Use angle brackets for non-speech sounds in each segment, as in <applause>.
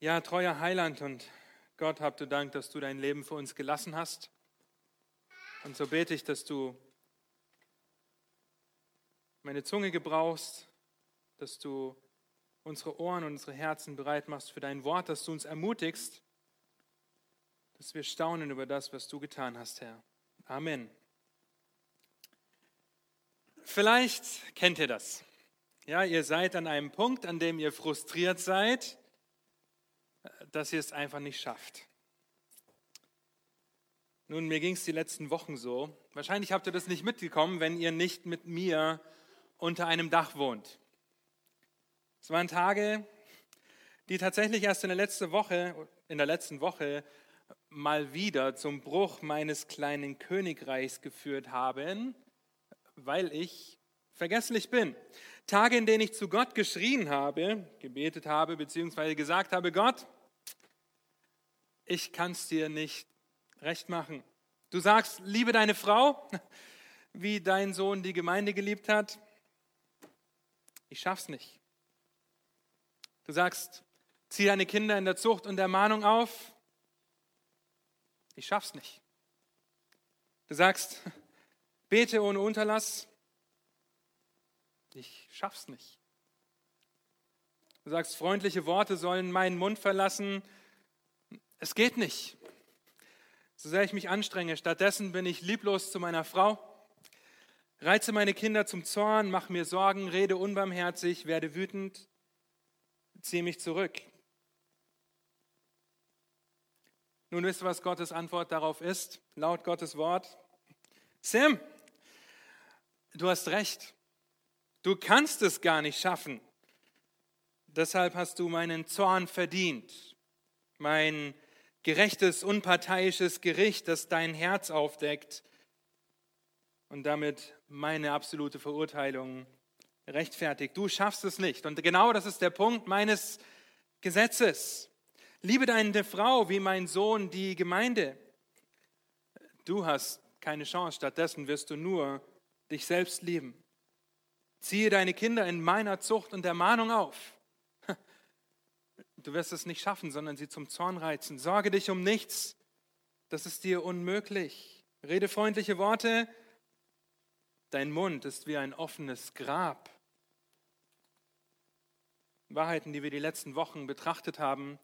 Ja, treuer Heiland und Gott, habt du Dank, dass du dein Leben für uns gelassen hast. Und so bete ich, dass du meine Zunge gebrauchst, dass du unsere Ohren und unsere Herzen bereit machst für dein Wort, dass du uns ermutigst, dass wir staunen über das, was du getan hast, Herr. Amen. Vielleicht kennt ihr das. Ja, ihr seid an einem Punkt, an dem ihr frustriert seid, dass ihr es einfach nicht schafft. Nun, mir ging es die letzten Wochen so. Wahrscheinlich habt ihr das nicht mitgekommen, wenn ihr nicht mit mir unter einem Dach wohnt. Es waren Tage, die tatsächlich erst in der letzten Woche, in der letzten Woche mal wieder zum Bruch meines kleinen Königreichs geführt haben, weil ich vergesslich bin. Tage, in denen ich zu Gott geschrien habe, gebetet habe, beziehungsweise gesagt habe, Gott, ich kann es dir nicht recht machen. Du sagst, liebe deine Frau, <laughs> wie dein Sohn die Gemeinde geliebt hat. Ich schaff's nicht. Du sagst, zieh deine Kinder in der Zucht und Ermahnung auf. Ich schaff's nicht. Du sagst, <laughs> bete ohne Unterlass. Ich schaff's nicht. Du sagst, freundliche Worte sollen meinen Mund verlassen. Es geht nicht. So sehr ich mich anstrenge, stattdessen bin ich lieblos zu meiner Frau, reize meine Kinder zum Zorn, mache mir Sorgen, rede unbarmherzig, werde wütend, ziehe mich zurück. Nun wisst ihr, was Gottes Antwort darauf ist, laut Gottes Wort. Sam, du hast recht. Du kannst es gar nicht schaffen. Deshalb hast du meinen Zorn verdient, mein gerechtes, unparteiisches Gericht, das dein Herz aufdeckt und damit meine absolute Verurteilung rechtfertigt. Du schaffst es nicht. Und genau das ist der Punkt meines Gesetzes. Liebe deine Frau wie mein Sohn die Gemeinde. Du hast keine Chance, stattdessen wirst du nur dich selbst lieben. Ziehe deine Kinder in meiner Zucht und Ermahnung auf. Du wirst es nicht schaffen, sondern sie zum Zorn reizen. Sorge dich um nichts. Das ist dir unmöglich. Rede freundliche Worte. Dein Mund ist wie ein offenes Grab. Wahrheiten, die wir die letzten Wochen betrachtet haben,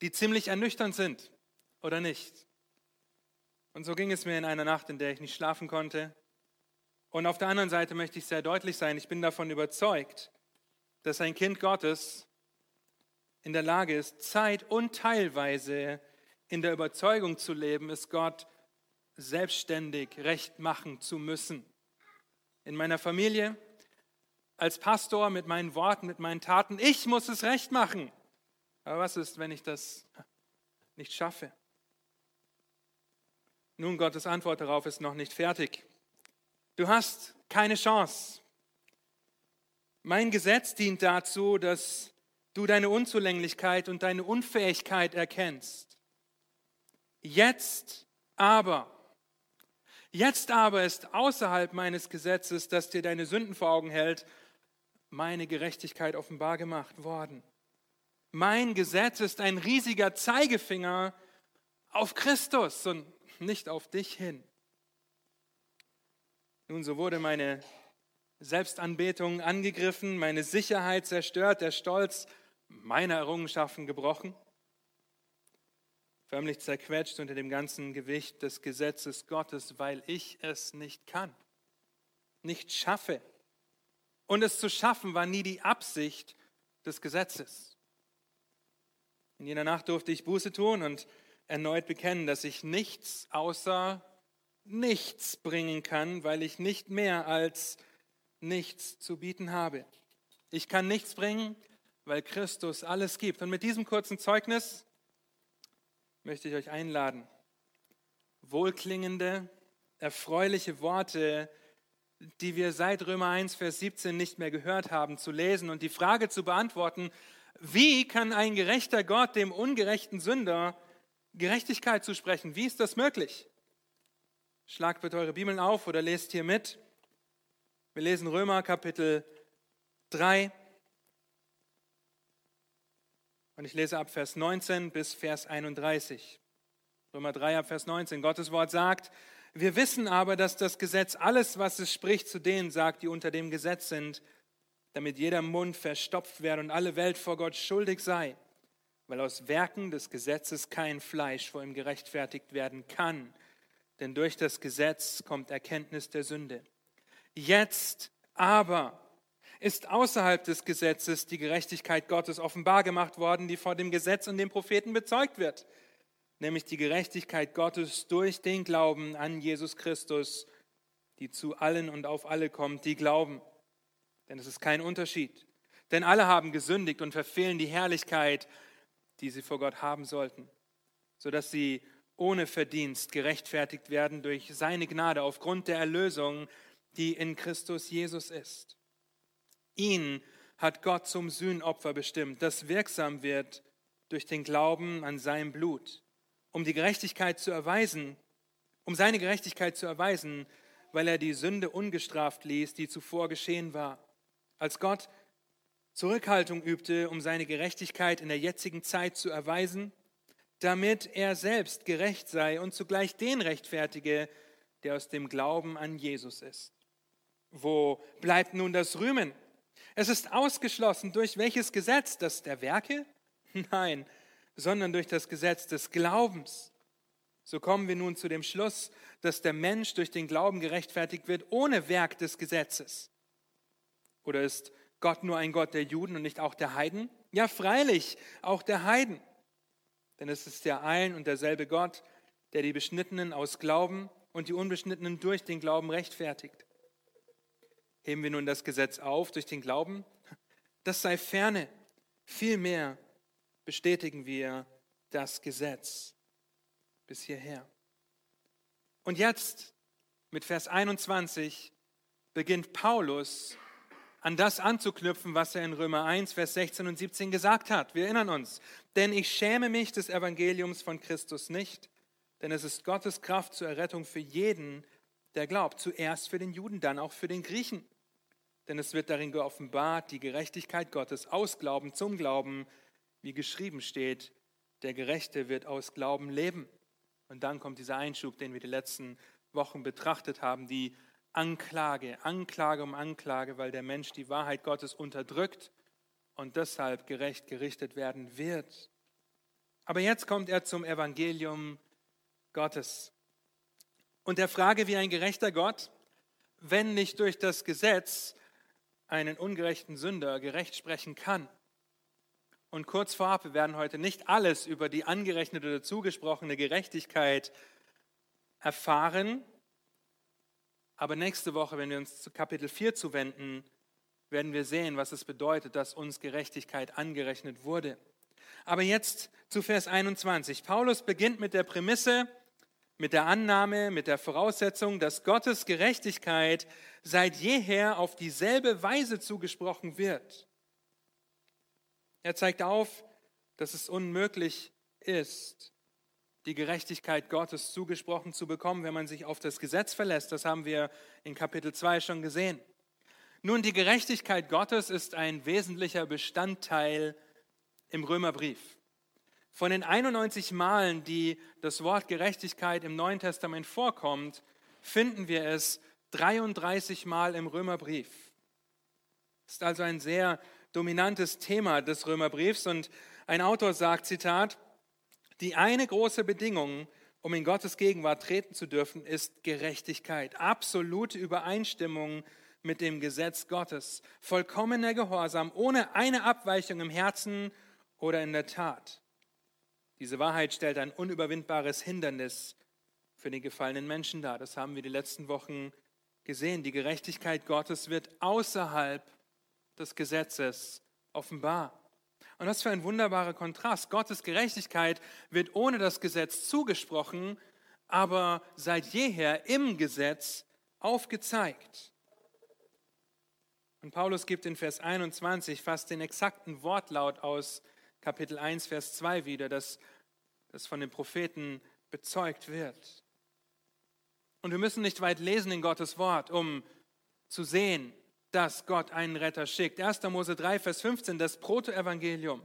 die ziemlich ernüchternd sind, oder nicht? Und so ging es mir in einer Nacht, in der ich nicht schlafen konnte. Und auf der anderen Seite möchte ich sehr deutlich sein, ich bin davon überzeugt, dass ein Kind Gottes in der Lage ist, Zeit und teilweise in der Überzeugung zu leben, es Gott selbstständig recht machen zu müssen. In meiner Familie, als Pastor, mit meinen Worten, mit meinen Taten, ich muss es recht machen. Aber was ist, wenn ich das nicht schaffe? Nun, Gottes Antwort darauf ist noch nicht fertig. Du hast keine Chance. Mein Gesetz dient dazu, dass du deine Unzulänglichkeit und deine Unfähigkeit erkennst. Jetzt aber, jetzt aber ist außerhalb meines Gesetzes, das dir deine Sünden vor Augen hält, meine Gerechtigkeit offenbar gemacht worden. Mein Gesetz ist ein riesiger Zeigefinger auf Christus und nicht auf dich hin. Nun, so wurde meine Selbstanbetung angegriffen, meine Sicherheit zerstört, der Stolz meine Errungenschaften gebrochen, förmlich zerquetscht unter dem ganzen Gewicht des Gesetzes Gottes, weil ich es nicht kann, nicht schaffe. Und es zu schaffen war nie die Absicht des Gesetzes. In jener Nacht durfte ich Buße tun und erneut bekennen, dass ich nichts außer nichts bringen kann, weil ich nicht mehr als nichts zu bieten habe. Ich kann nichts bringen, weil Christus alles gibt. Und mit diesem kurzen Zeugnis möchte ich euch einladen, wohlklingende, erfreuliche Worte, die wir seit Römer 1, Vers 17 nicht mehr gehört haben, zu lesen und die Frage zu beantworten, wie kann ein gerechter Gott dem ungerechten Sünder Gerechtigkeit zusprechen? Wie ist das möglich? Schlagt bitte eure Bibeln auf oder lest hier mit. Wir lesen Römer Kapitel 3, Und ich lese ab Vers 19 bis Vers 31. Römer 3 ab Vers 19. Gottes Wort sagt, wir wissen aber, dass das Gesetz alles, was es spricht, zu denen sagt, die unter dem Gesetz sind, damit jeder Mund verstopft werde und alle Welt vor Gott schuldig sei, weil aus Werken des Gesetzes kein Fleisch vor ihm gerechtfertigt werden kann. Denn durch das Gesetz kommt Erkenntnis der Sünde. Jetzt aber ist außerhalb des Gesetzes die Gerechtigkeit Gottes offenbar gemacht worden, die vor dem Gesetz und den Propheten bezeugt wird, nämlich die Gerechtigkeit Gottes durch den Glauben an Jesus Christus, die zu allen und auf alle kommt, die glauben. Denn es ist kein Unterschied. Denn alle haben gesündigt und verfehlen die Herrlichkeit, die sie vor Gott haben sollten, sodass sie ohne Verdienst gerechtfertigt werden durch seine Gnade aufgrund der Erlösung, die in Christus Jesus ist. Ihn hat Gott zum Sühnopfer bestimmt, das wirksam wird durch den Glauben an sein Blut, um die Gerechtigkeit zu erweisen, um seine Gerechtigkeit zu erweisen, weil er die Sünde ungestraft ließ, die zuvor geschehen war. Als Gott Zurückhaltung übte, um seine Gerechtigkeit in der jetzigen Zeit zu erweisen, damit er selbst gerecht sei und zugleich den rechtfertige, der aus dem Glauben an Jesus ist. Wo bleibt nun das Rühmen? Es ist ausgeschlossen durch welches Gesetz? Das der Werke? <laughs> Nein, sondern durch das Gesetz des Glaubens. So kommen wir nun zu dem Schluss, dass der Mensch durch den Glauben gerechtfertigt wird ohne Werk des Gesetzes. Oder ist Gott nur ein Gott der Juden und nicht auch der Heiden? Ja, freilich, auch der Heiden. Denn es ist ja ein und derselbe Gott, der die Beschnittenen aus Glauben und die Unbeschnittenen durch den Glauben rechtfertigt. Heben wir nun das Gesetz auf durch den Glauben? Das sei ferne. Vielmehr bestätigen wir das Gesetz bis hierher. Und jetzt mit Vers 21 beginnt Paulus an das anzuknüpfen, was er in Römer 1, Vers 16 und 17 gesagt hat. Wir erinnern uns, denn ich schäme mich des Evangeliums von Christus nicht, denn es ist Gottes Kraft zur Errettung für jeden, der glaubt. Zuerst für den Juden, dann auch für den Griechen. Denn es wird darin geoffenbart, die Gerechtigkeit Gottes aus Glauben zum Glauben, wie geschrieben steht, der Gerechte wird aus Glauben leben. Und dann kommt dieser Einschub, den wir die letzten Wochen betrachtet haben, die Anklage, Anklage um Anklage, weil der Mensch die Wahrheit Gottes unterdrückt und deshalb gerecht gerichtet werden wird. Aber jetzt kommt er zum Evangelium Gottes und der Frage, wie ein gerechter Gott, wenn nicht durch das Gesetz, einen ungerechten Sünder gerecht sprechen kann. Und kurz vorab, wir werden heute nicht alles über die angerechnete oder zugesprochene Gerechtigkeit erfahren, aber nächste Woche, wenn wir uns zu Kapitel 4 zuwenden, werden wir sehen, was es bedeutet, dass uns Gerechtigkeit angerechnet wurde. Aber jetzt zu Vers 21. Paulus beginnt mit der Prämisse, mit der Annahme, mit der Voraussetzung, dass Gottes Gerechtigkeit seit jeher auf dieselbe Weise zugesprochen wird. Er zeigt auf, dass es unmöglich ist, die Gerechtigkeit Gottes zugesprochen zu bekommen, wenn man sich auf das Gesetz verlässt. Das haben wir in Kapitel 2 schon gesehen. Nun, die Gerechtigkeit Gottes ist ein wesentlicher Bestandteil im Römerbrief. Von den 91 Malen, die das Wort Gerechtigkeit im Neuen Testament vorkommt, finden wir es 33 Mal im Römerbrief. Das ist also ein sehr dominantes Thema des Römerbriefs und ein Autor sagt, Zitat, die eine große Bedingung, um in Gottes Gegenwart treten zu dürfen, ist Gerechtigkeit, absolute Übereinstimmung mit dem Gesetz Gottes, vollkommener Gehorsam, ohne eine Abweichung im Herzen oder in der Tat. Diese Wahrheit stellt ein unüberwindbares Hindernis für den gefallenen Menschen dar. Das haben wir die letzten Wochen gesehen. Die Gerechtigkeit Gottes wird außerhalb des Gesetzes offenbar. Und was für ein wunderbarer Kontrast. Gottes Gerechtigkeit wird ohne das Gesetz zugesprochen, aber seit jeher im Gesetz aufgezeigt. Und Paulus gibt in Vers 21 fast den exakten Wortlaut aus Kapitel 1, Vers 2 wieder, das, das von den Propheten bezeugt wird. Und wir müssen nicht weit lesen in Gottes Wort, um zu sehen, dass Gott einen Retter schickt. 1. Mose 3, Vers 15, das Protoevangelium.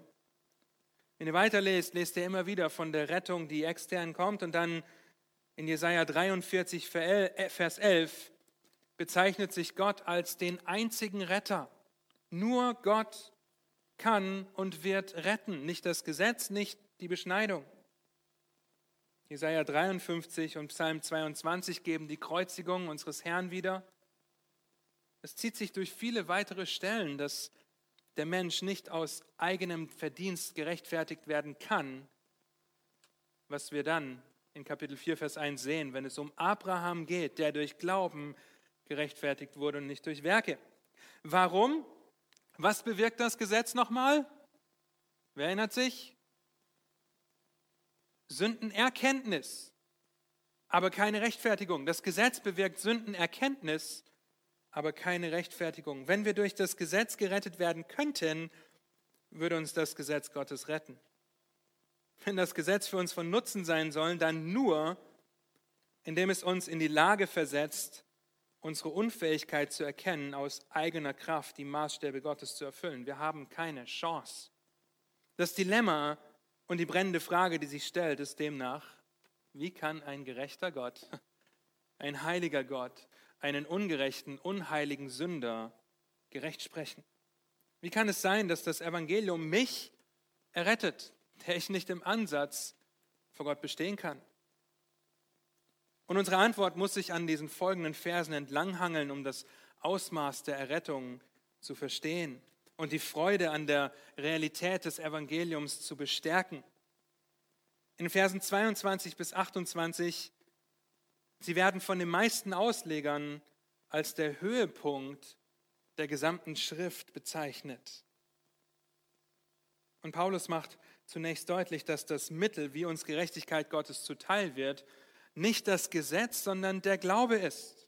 Wenn ihr weiterlest, lest ihr immer wieder von der Rettung, die extern kommt und dann in Jesaja 43, Vers 11 bezeichnet sich Gott als den einzigen Retter. Nur Gott kann und wird retten, nicht das Gesetz, nicht die Beschneidung. Jesaja 53 und Psalm 22 geben die Kreuzigung unseres Herrn wieder. Es zieht sich durch viele weitere Stellen, dass der Mensch nicht aus eigenem Verdienst gerechtfertigt werden kann, was wir dann in Kapitel 4, Vers 1 sehen, wenn es um Abraham geht, der durch Glauben gerechtfertigt wurde und nicht durch Werke. Warum? Was bewirkt das Gesetz nochmal? Wer erinnert sich? Sündenerkenntnis, aber keine Rechtfertigung. Das Gesetz bewirkt Sündenerkenntnis, aber keine Rechtfertigung. Wenn wir durch das Gesetz gerettet werden könnten, würde uns das Gesetz Gottes retten. Wenn das Gesetz für uns von Nutzen sein soll, dann nur, indem es uns in die Lage versetzt, unsere Unfähigkeit zu erkennen, aus eigener Kraft die Maßstäbe Gottes zu erfüllen. Wir haben keine Chance. Das Dilemma und die brennende Frage, die sich stellt, ist demnach, wie kann ein gerechter Gott, <laughs> ein heiliger Gott, einen ungerechten, unheiligen Sünder gerecht sprechen? Wie kann es sein, dass das Evangelium mich errettet, der ich nicht im Ansatz vor Gott bestehen kann? Und unsere Antwort muss sich an diesen folgenden Versen entlanghangeln, um das Ausmaß der Errettung zu verstehen und die Freude an der Realität des Evangeliums zu bestärken. In Versen 22 bis 28, sie werden von den meisten Auslegern als der Höhepunkt der gesamten Schrift bezeichnet. Und Paulus macht zunächst deutlich, dass das Mittel, wie uns Gerechtigkeit Gottes zuteil wird, nicht das Gesetz, sondern der Glaube ist.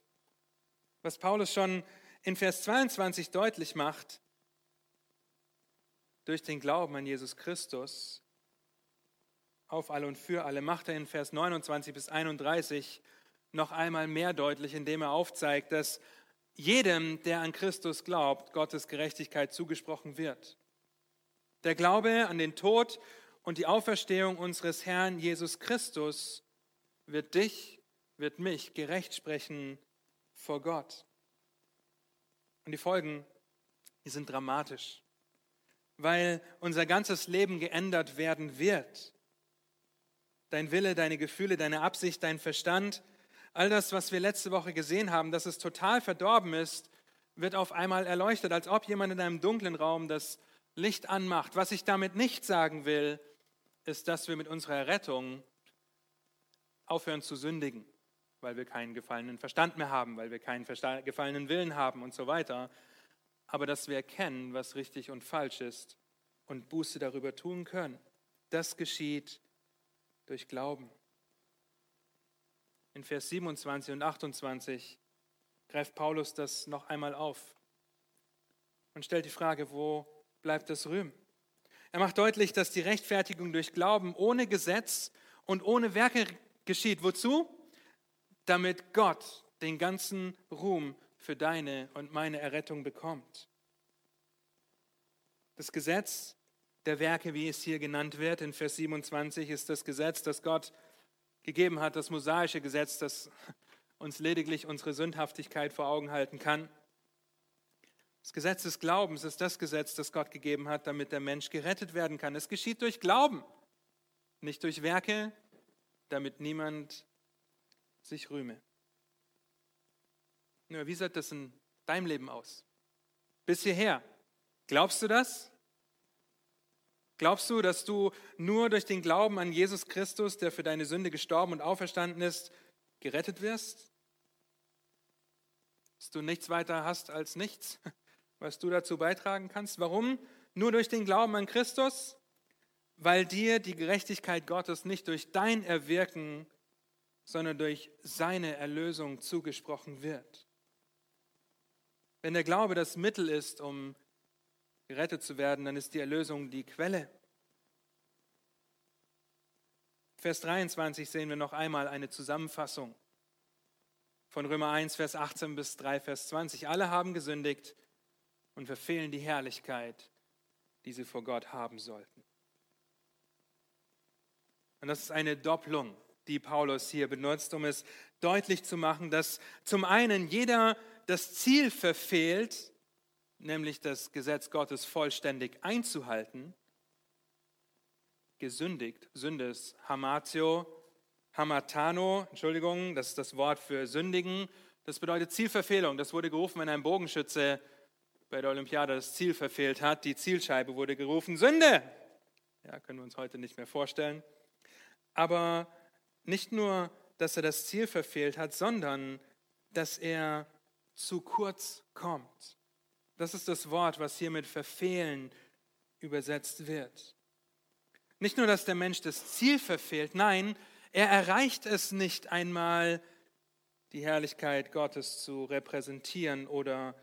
Was Paulus schon in Vers 22 deutlich macht, durch den Glauben an Jesus Christus auf alle und für alle, macht er in Vers 29 bis 31 noch einmal mehr deutlich, indem er aufzeigt, dass jedem, der an Christus glaubt, Gottes Gerechtigkeit zugesprochen wird. Der Glaube an den Tod und die Auferstehung unseres Herrn Jesus Christus wird dich, wird mich gerecht sprechen vor Gott. Und die Folgen, die sind dramatisch, weil unser ganzes Leben geändert werden wird. Dein Wille, deine Gefühle, deine Absicht, dein Verstand, all das, was wir letzte Woche gesehen haben, dass es total verdorben ist, wird auf einmal erleuchtet, als ob jemand in einem dunklen Raum das Licht anmacht. Was ich damit nicht sagen will, ist, dass wir mit unserer Errettung aufhören zu sündigen, weil wir keinen gefallenen Verstand mehr haben, weil wir keinen gefallenen Willen haben und so weiter. Aber dass wir erkennen, was richtig und falsch ist und Buße darüber tun können. Das geschieht durch Glauben. In Vers 27 und 28 greift Paulus das noch einmal auf und stellt die Frage, wo bleibt das Rühmen? Er macht deutlich, dass die Rechtfertigung durch Glauben ohne Gesetz und ohne Werke geschieht. Wozu? Damit Gott den ganzen Ruhm für deine und meine Errettung bekommt. Das Gesetz der Werke, wie es hier genannt wird in Vers 27, ist das Gesetz, das Gott gegeben hat, das mosaische Gesetz, das uns lediglich unsere Sündhaftigkeit vor Augen halten kann. Das Gesetz des Glaubens ist das Gesetz, das Gott gegeben hat, damit der Mensch gerettet werden kann. Es geschieht durch Glauben, nicht durch Werke, damit niemand sich rühme. Nur, wie sieht das in deinem Leben aus? Bis hierher. Glaubst du das? Glaubst du, dass du nur durch den Glauben an Jesus Christus, der für deine Sünde gestorben und auferstanden ist, gerettet wirst? Dass du nichts weiter hast als nichts, <laughs> was du dazu beitragen kannst? Warum? Nur durch den Glauben an Christus? Weil dir die Gerechtigkeit Gottes nicht durch dein Erwirken, sondern durch seine Erlösung zugesprochen wird. Wenn der Glaube das Mittel ist, um gerettet zu werden, dann ist die Erlösung die Quelle. Vers 23 sehen wir noch einmal eine Zusammenfassung von Römer 1, Vers 18 bis 3, Vers 20. Alle haben gesündigt und verfehlen die Herrlichkeit, die sie vor Gott haben sollten. Und das ist eine Doppelung, die Paulus hier benutzt, um es deutlich zu machen, dass zum einen jeder das Ziel verfehlt, nämlich das Gesetz Gottes vollständig einzuhalten, gesündigt. Sünde ist Hamatio, Hamatano, Entschuldigung, das ist das Wort für sündigen. Das bedeutet Zielverfehlung. Das wurde gerufen, wenn ein Bogenschütze bei der Olympiade das Ziel verfehlt hat. Die Zielscheibe wurde gerufen, Sünde. Ja, können wir uns heute nicht mehr vorstellen. Aber nicht nur, dass er das Ziel verfehlt hat, sondern dass er zu kurz kommt. Das ist das Wort, was hier mit verfehlen übersetzt wird. Nicht nur, dass der Mensch das Ziel verfehlt, nein, er erreicht es nicht einmal, die Herrlichkeit Gottes zu repräsentieren oder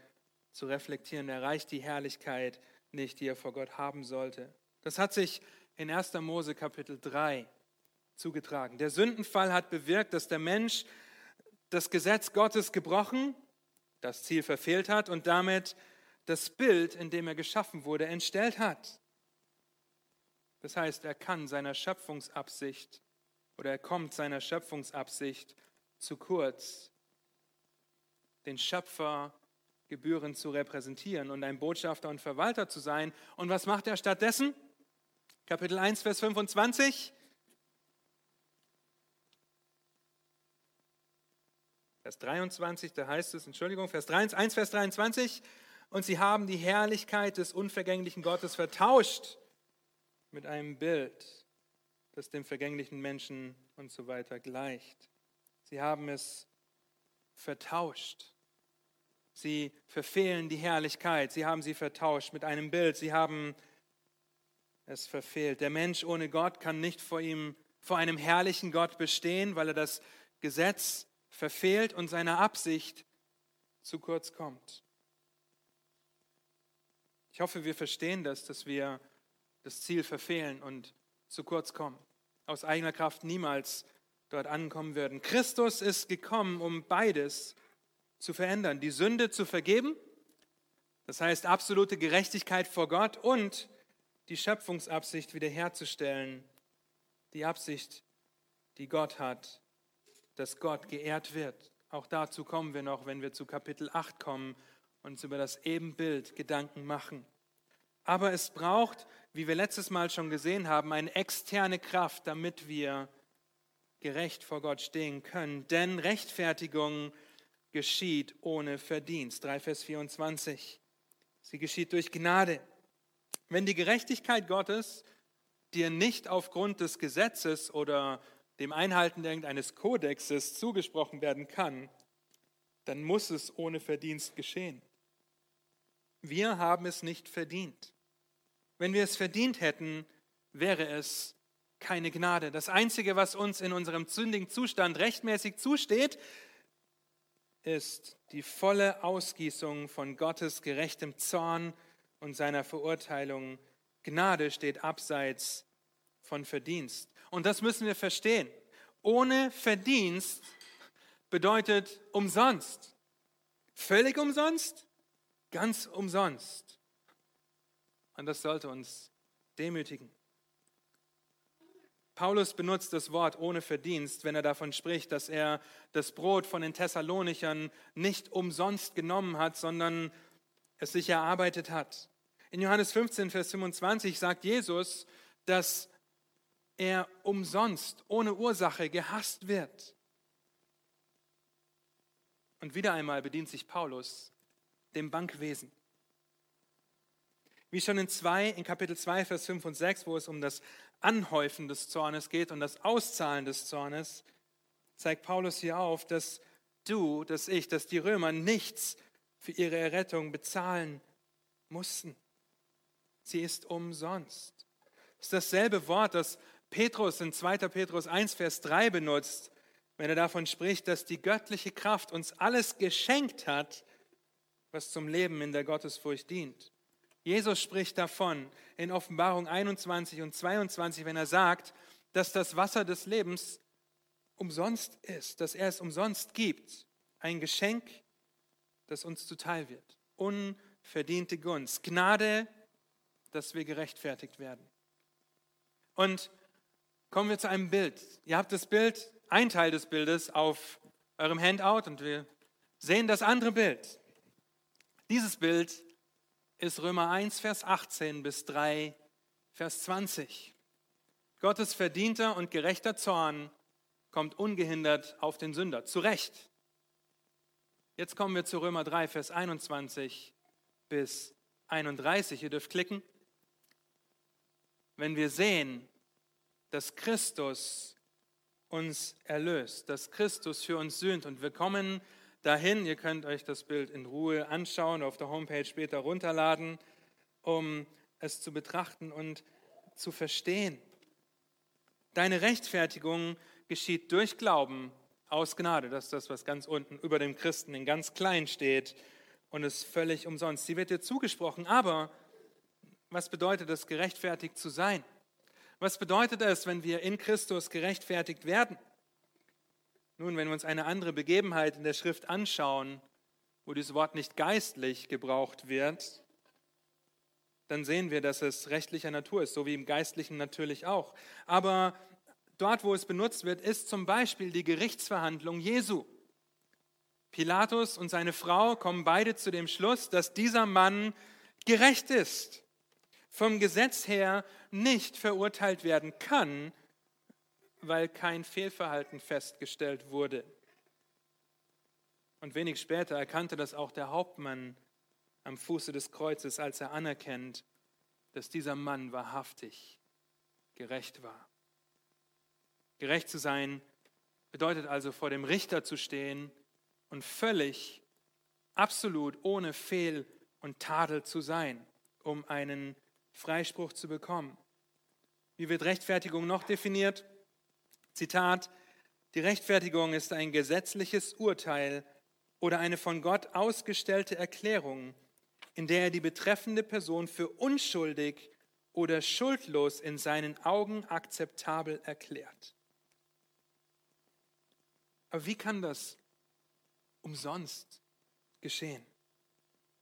zu reflektieren. Er erreicht die Herrlichkeit nicht, die er vor Gott haben sollte. Das hat sich in 1. Mose Kapitel 3 zugetragen. Der Sündenfall hat bewirkt, dass der Mensch das Gesetz Gottes gebrochen, das Ziel verfehlt hat und damit das Bild, in dem er geschaffen wurde, entstellt hat. Das heißt, er kann seiner Schöpfungsabsicht oder er kommt seiner Schöpfungsabsicht zu kurz, den Schöpfer gebührend zu repräsentieren und ein Botschafter und Verwalter zu sein. Und was macht er stattdessen? Kapitel 1, Vers 25. Vers 23, da heißt es, Entschuldigung, Vers 1, 1, Vers 23, und sie haben die Herrlichkeit des unvergänglichen Gottes vertauscht mit einem Bild, das dem vergänglichen Menschen und so weiter gleicht. Sie haben es vertauscht. Sie verfehlen die Herrlichkeit. Sie haben sie vertauscht mit einem Bild. Sie haben es verfehlt. Der Mensch ohne Gott kann nicht vor ihm, vor einem herrlichen Gott bestehen, weil er das Gesetz verfehlt und seiner Absicht zu kurz kommt. Ich hoffe, wir verstehen das, dass wir das Ziel verfehlen und zu kurz kommen. Aus eigener Kraft niemals dort ankommen würden. Christus ist gekommen, um beides zu verändern. Die Sünde zu vergeben, das heißt absolute Gerechtigkeit vor Gott und die Schöpfungsabsicht wiederherzustellen. Die Absicht, die Gott hat, dass Gott geehrt wird. Auch dazu kommen wir noch, wenn wir zu Kapitel 8 kommen und uns über das Ebenbild Gedanken machen. Aber es braucht, wie wir letztes Mal schon gesehen haben, eine externe Kraft, damit wir gerecht vor Gott stehen können. Denn Rechtfertigung geschieht ohne Verdienst. 3 Vers 24. Sie geschieht durch Gnade. Wenn die Gerechtigkeit Gottes dir nicht aufgrund des Gesetzes oder dem Einhalten irgendeines Kodexes zugesprochen werden kann, dann muss es ohne Verdienst geschehen. Wir haben es nicht verdient. Wenn wir es verdient hätten, wäre es keine Gnade. Das Einzige, was uns in unserem sündigen Zustand rechtmäßig zusteht, ist die volle Ausgießung von Gottes gerechtem Zorn und seiner Verurteilung. Gnade steht abseits von Verdienst. Und das müssen wir verstehen. Ohne Verdienst bedeutet umsonst. Völlig umsonst, ganz umsonst. Und das sollte uns demütigen. Paulus benutzt das Wort ohne Verdienst, wenn er davon spricht, dass er das Brot von den Thessalonichern nicht umsonst genommen hat, sondern es sich erarbeitet hat. In Johannes 15, Vers 25 sagt Jesus, dass er umsonst, ohne Ursache gehasst wird. Und wieder einmal bedient sich Paulus dem Bankwesen. Wie schon in, zwei, in Kapitel 2, Vers 5 und 6, wo es um das Anhäufen des Zornes geht und das Auszahlen des Zornes, zeigt Paulus hier auf, dass du, dass ich, dass die Römer nichts für ihre Errettung bezahlen mussten. Sie ist umsonst. Das ist dasselbe Wort, das Petrus in 2. Petrus 1, Vers 3 benutzt, wenn er davon spricht, dass die göttliche Kraft uns alles geschenkt hat, was zum Leben in der Gottesfurcht dient. Jesus spricht davon in Offenbarung 21 und 22, wenn er sagt, dass das Wasser des Lebens umsonst ist, dass er es umsonst gibt. Ein Geschenk, das uns zuteil wird. Unverdiente Gunst. Gnade, dass wir gerechtfertigt werden. Und kommen wir zu einem Bild. Ihr habt das Bild, ein Teil des Bildes auf eurem Handout und wir sehen das andere Bild. Dieses Bild ist Römer 1, Vers 18 bis 3, Vers 20. Gottes verdienter und gerechter Zorn kommt ungehindert auf den Sünder. Zu Recht. Jetzt kommen wir zu Römer 3, Vers 21 bis 31. Ihr dürft klicken. Wenn wir sehen, dass Christus uns erlöst, dass Christus für uns sühnt und wir kommen dahin, ihr könnt euch das Bild in Ruhe anschauen, auf der Homepage später runterladen, um es zu betrachten und zu verstehen. Deine Rechtfertigung geschieht durch Glauben aus Gnade. Das ist das, was ganz unten über dem Christen in ganz klein steht und ist völlig umsonst. Sie wird dir zugesprochen, aber was bedeutet es, gerechtfertigt zu sein? Was bedeutet es, wenn wir in Christus gerechtfertigt werden? Nun, wenn wir uns eine andere Begebenheit in der Schrift anschauen, wo dieses Wort nicht geistlich gebraucht wird, dann sehen wir, dass es rechtlicher Natur ist, so wie im Geistlichen natürlich auch. Aber dort, wo es benutzt wird, ist zum Beispiel die Gerichtsverhandlung Jesu. Pilatus und seine Frau kommen beide zu dem Schluss, dass dieser Mann gerecht ist, vom Gesetz her nicht verurteilt werden kann, weil kein Fehlverhalten festgestellt wurde. Und wenig später erkannte das auch der Hauptmann am Fuße des Kreuzes, als er anerkennt, dass dieser Mann wahrhaftig gerecht war. Gerecht zu sein bedeutet also vor dem Richter zu stehen und völlig, absolut ohne Fehl und Tadel zu sein, um einen Freispruch zu bekommen. Wie wird Rechtfertigung noch definiert? Zitat, die Rechtfertigung ist ein gesetzliches Urteil oder eine von Gott ausgestellte Erklärung, in der er die betreffende Person für unschuldig oder schuldlos in seinen Augen akzeptabel erklärt. Aber wie kann das umsonst geschehen?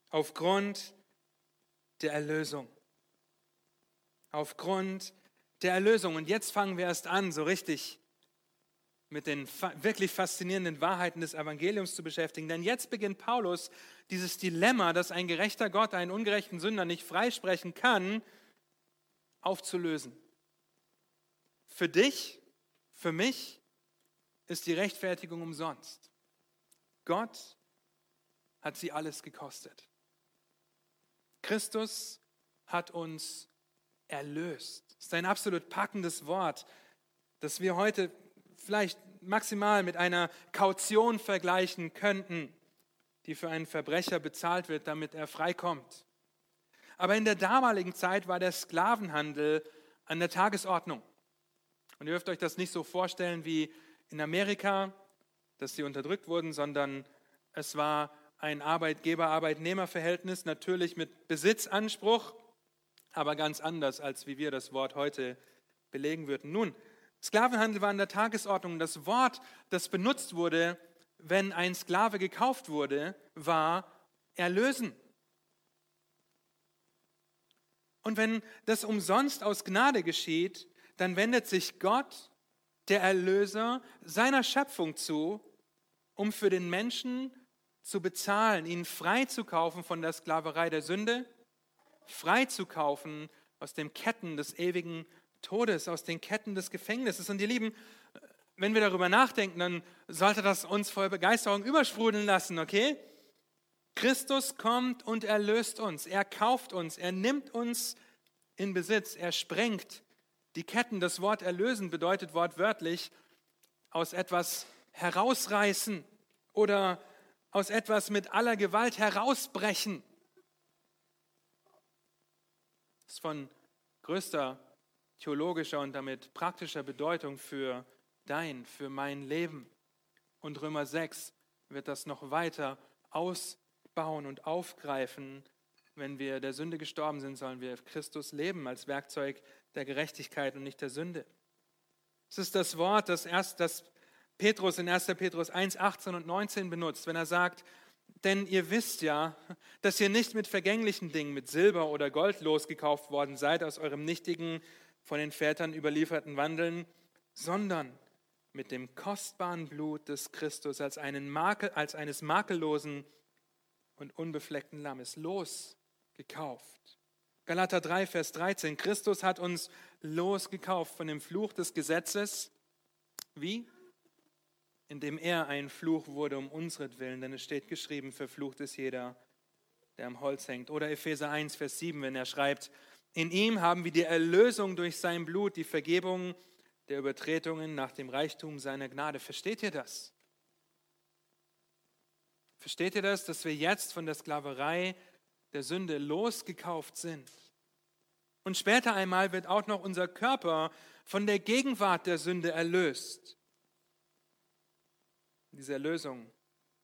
Aufgrund der Erlösung. Aufgrund der Erlösung. Und jetzt fangen wir erst an, so richtig mit den wirklich faszinierenden Wahrheiten des Evangeliums zu beschäftigen. Denn jetzt beginnt Paulus dieses Dilemma, dass ein gerechter Gott einen ungerechten Sünder nicht freisprechen kann, aufzulösen. Für dich, für mich ist die Rechtfertigung umsonst. Gott hat sie alles gekostet. Christus hat uns erlöst. Das ist ein absolut packendes Wort, das wir heute vielleicht maximal mit einer Kaution vergleichen könnten, die für einen Verbrecher bezahlt wird, damit er freikommt. Aber in der damaligen Zeit war der Sklavenhandel an der Tagesordnung. Und ihr dürft euch das nicht so vorstellen wie in Amerika, dass sie unterdrückt wurden, sondern es war ein Arbeitgeber-Arbeitnehmer-Verhältnis, natürlich mit Besitzanspruch, aber ganz anders, als wie wir das Wort heute belegen würden. Nun, Sklavenhandel war an der Tagesordnung. Das Wort, das benutzt wurde, wenn ein Sklave gekauft wurde, war erlösen. Und wenn das umsonst aus Gnade geschieht, dann wendet sich Gott, der Erlöser, seiner Schöpfung zu, um für den Menschen zu bezahlen, ihn freizukaufen von der Sklaverei der Sünde, freizukaufen aus den Ketten des ewigen Todes, aus den Ketten des Gefängnisses. Und ihr Lieben, wenn wir darüber nachdenken, dann sollte das uns voll Begeisterung übersprudeln lassen, okay? Christus kommt und erlöst uns. Er kauft uns. Er nimmt uns in Besitz. Er sprengt die Ketten. Das Wort erlösen bedeutet wortwörtlich aus etwas herausreißen oder aus etwas mit aller Gewalt herausbrechen. Ist von größter theologischer und damit praktischer Bedeutung für dein, für mein Leben. Und Römer 6 wird das noch weiter ausbauen und aufgreifen. Wenn wir der Sünde gestorben sind, sollen wir Christus leben als Werkzeug der Gerechtigkeit und nicht der Sünde. Es ist das Wort, das, erst, das Petrus in 1. Petrus 1, 18 und 19 benutzt, wenn er sagt, denn ihr wisst ja, dass ihr nicht mit vergänglichen Dingen, mit Silber oder Gold losgekauft worden seid aus eurem nichtigen von den Vätern überlieferten wandeln, sondern mit dem kostbaren Blut des Christus als, einen Makel, als eines makellosen und unbefleckten Lammes losgekauft. Galater 3, Vers 13. Christus hat uns losgekauft von dem Fluch des Gesetzes. Wie? Indem er ein Fluch wurde um unsretwillen, denn es steht geschrieben, verflucht ist jeder, der am Holz hängt. Oder Epheser 1, Vers 7, wenn er schreibt, in ihm haben wir die Erlösung durch sein Blut, die Vergebung der Übertretungen nach dem Reichtum seiner Gnade. Versteht ihr das? Versteht ihr das, dass wir jetzt von der Sklaverei der Sünde losgekauft sind? Und später einmal wird auch noch unser Körper von der Gegenwart der Sünde erlöst. Diese Erlösung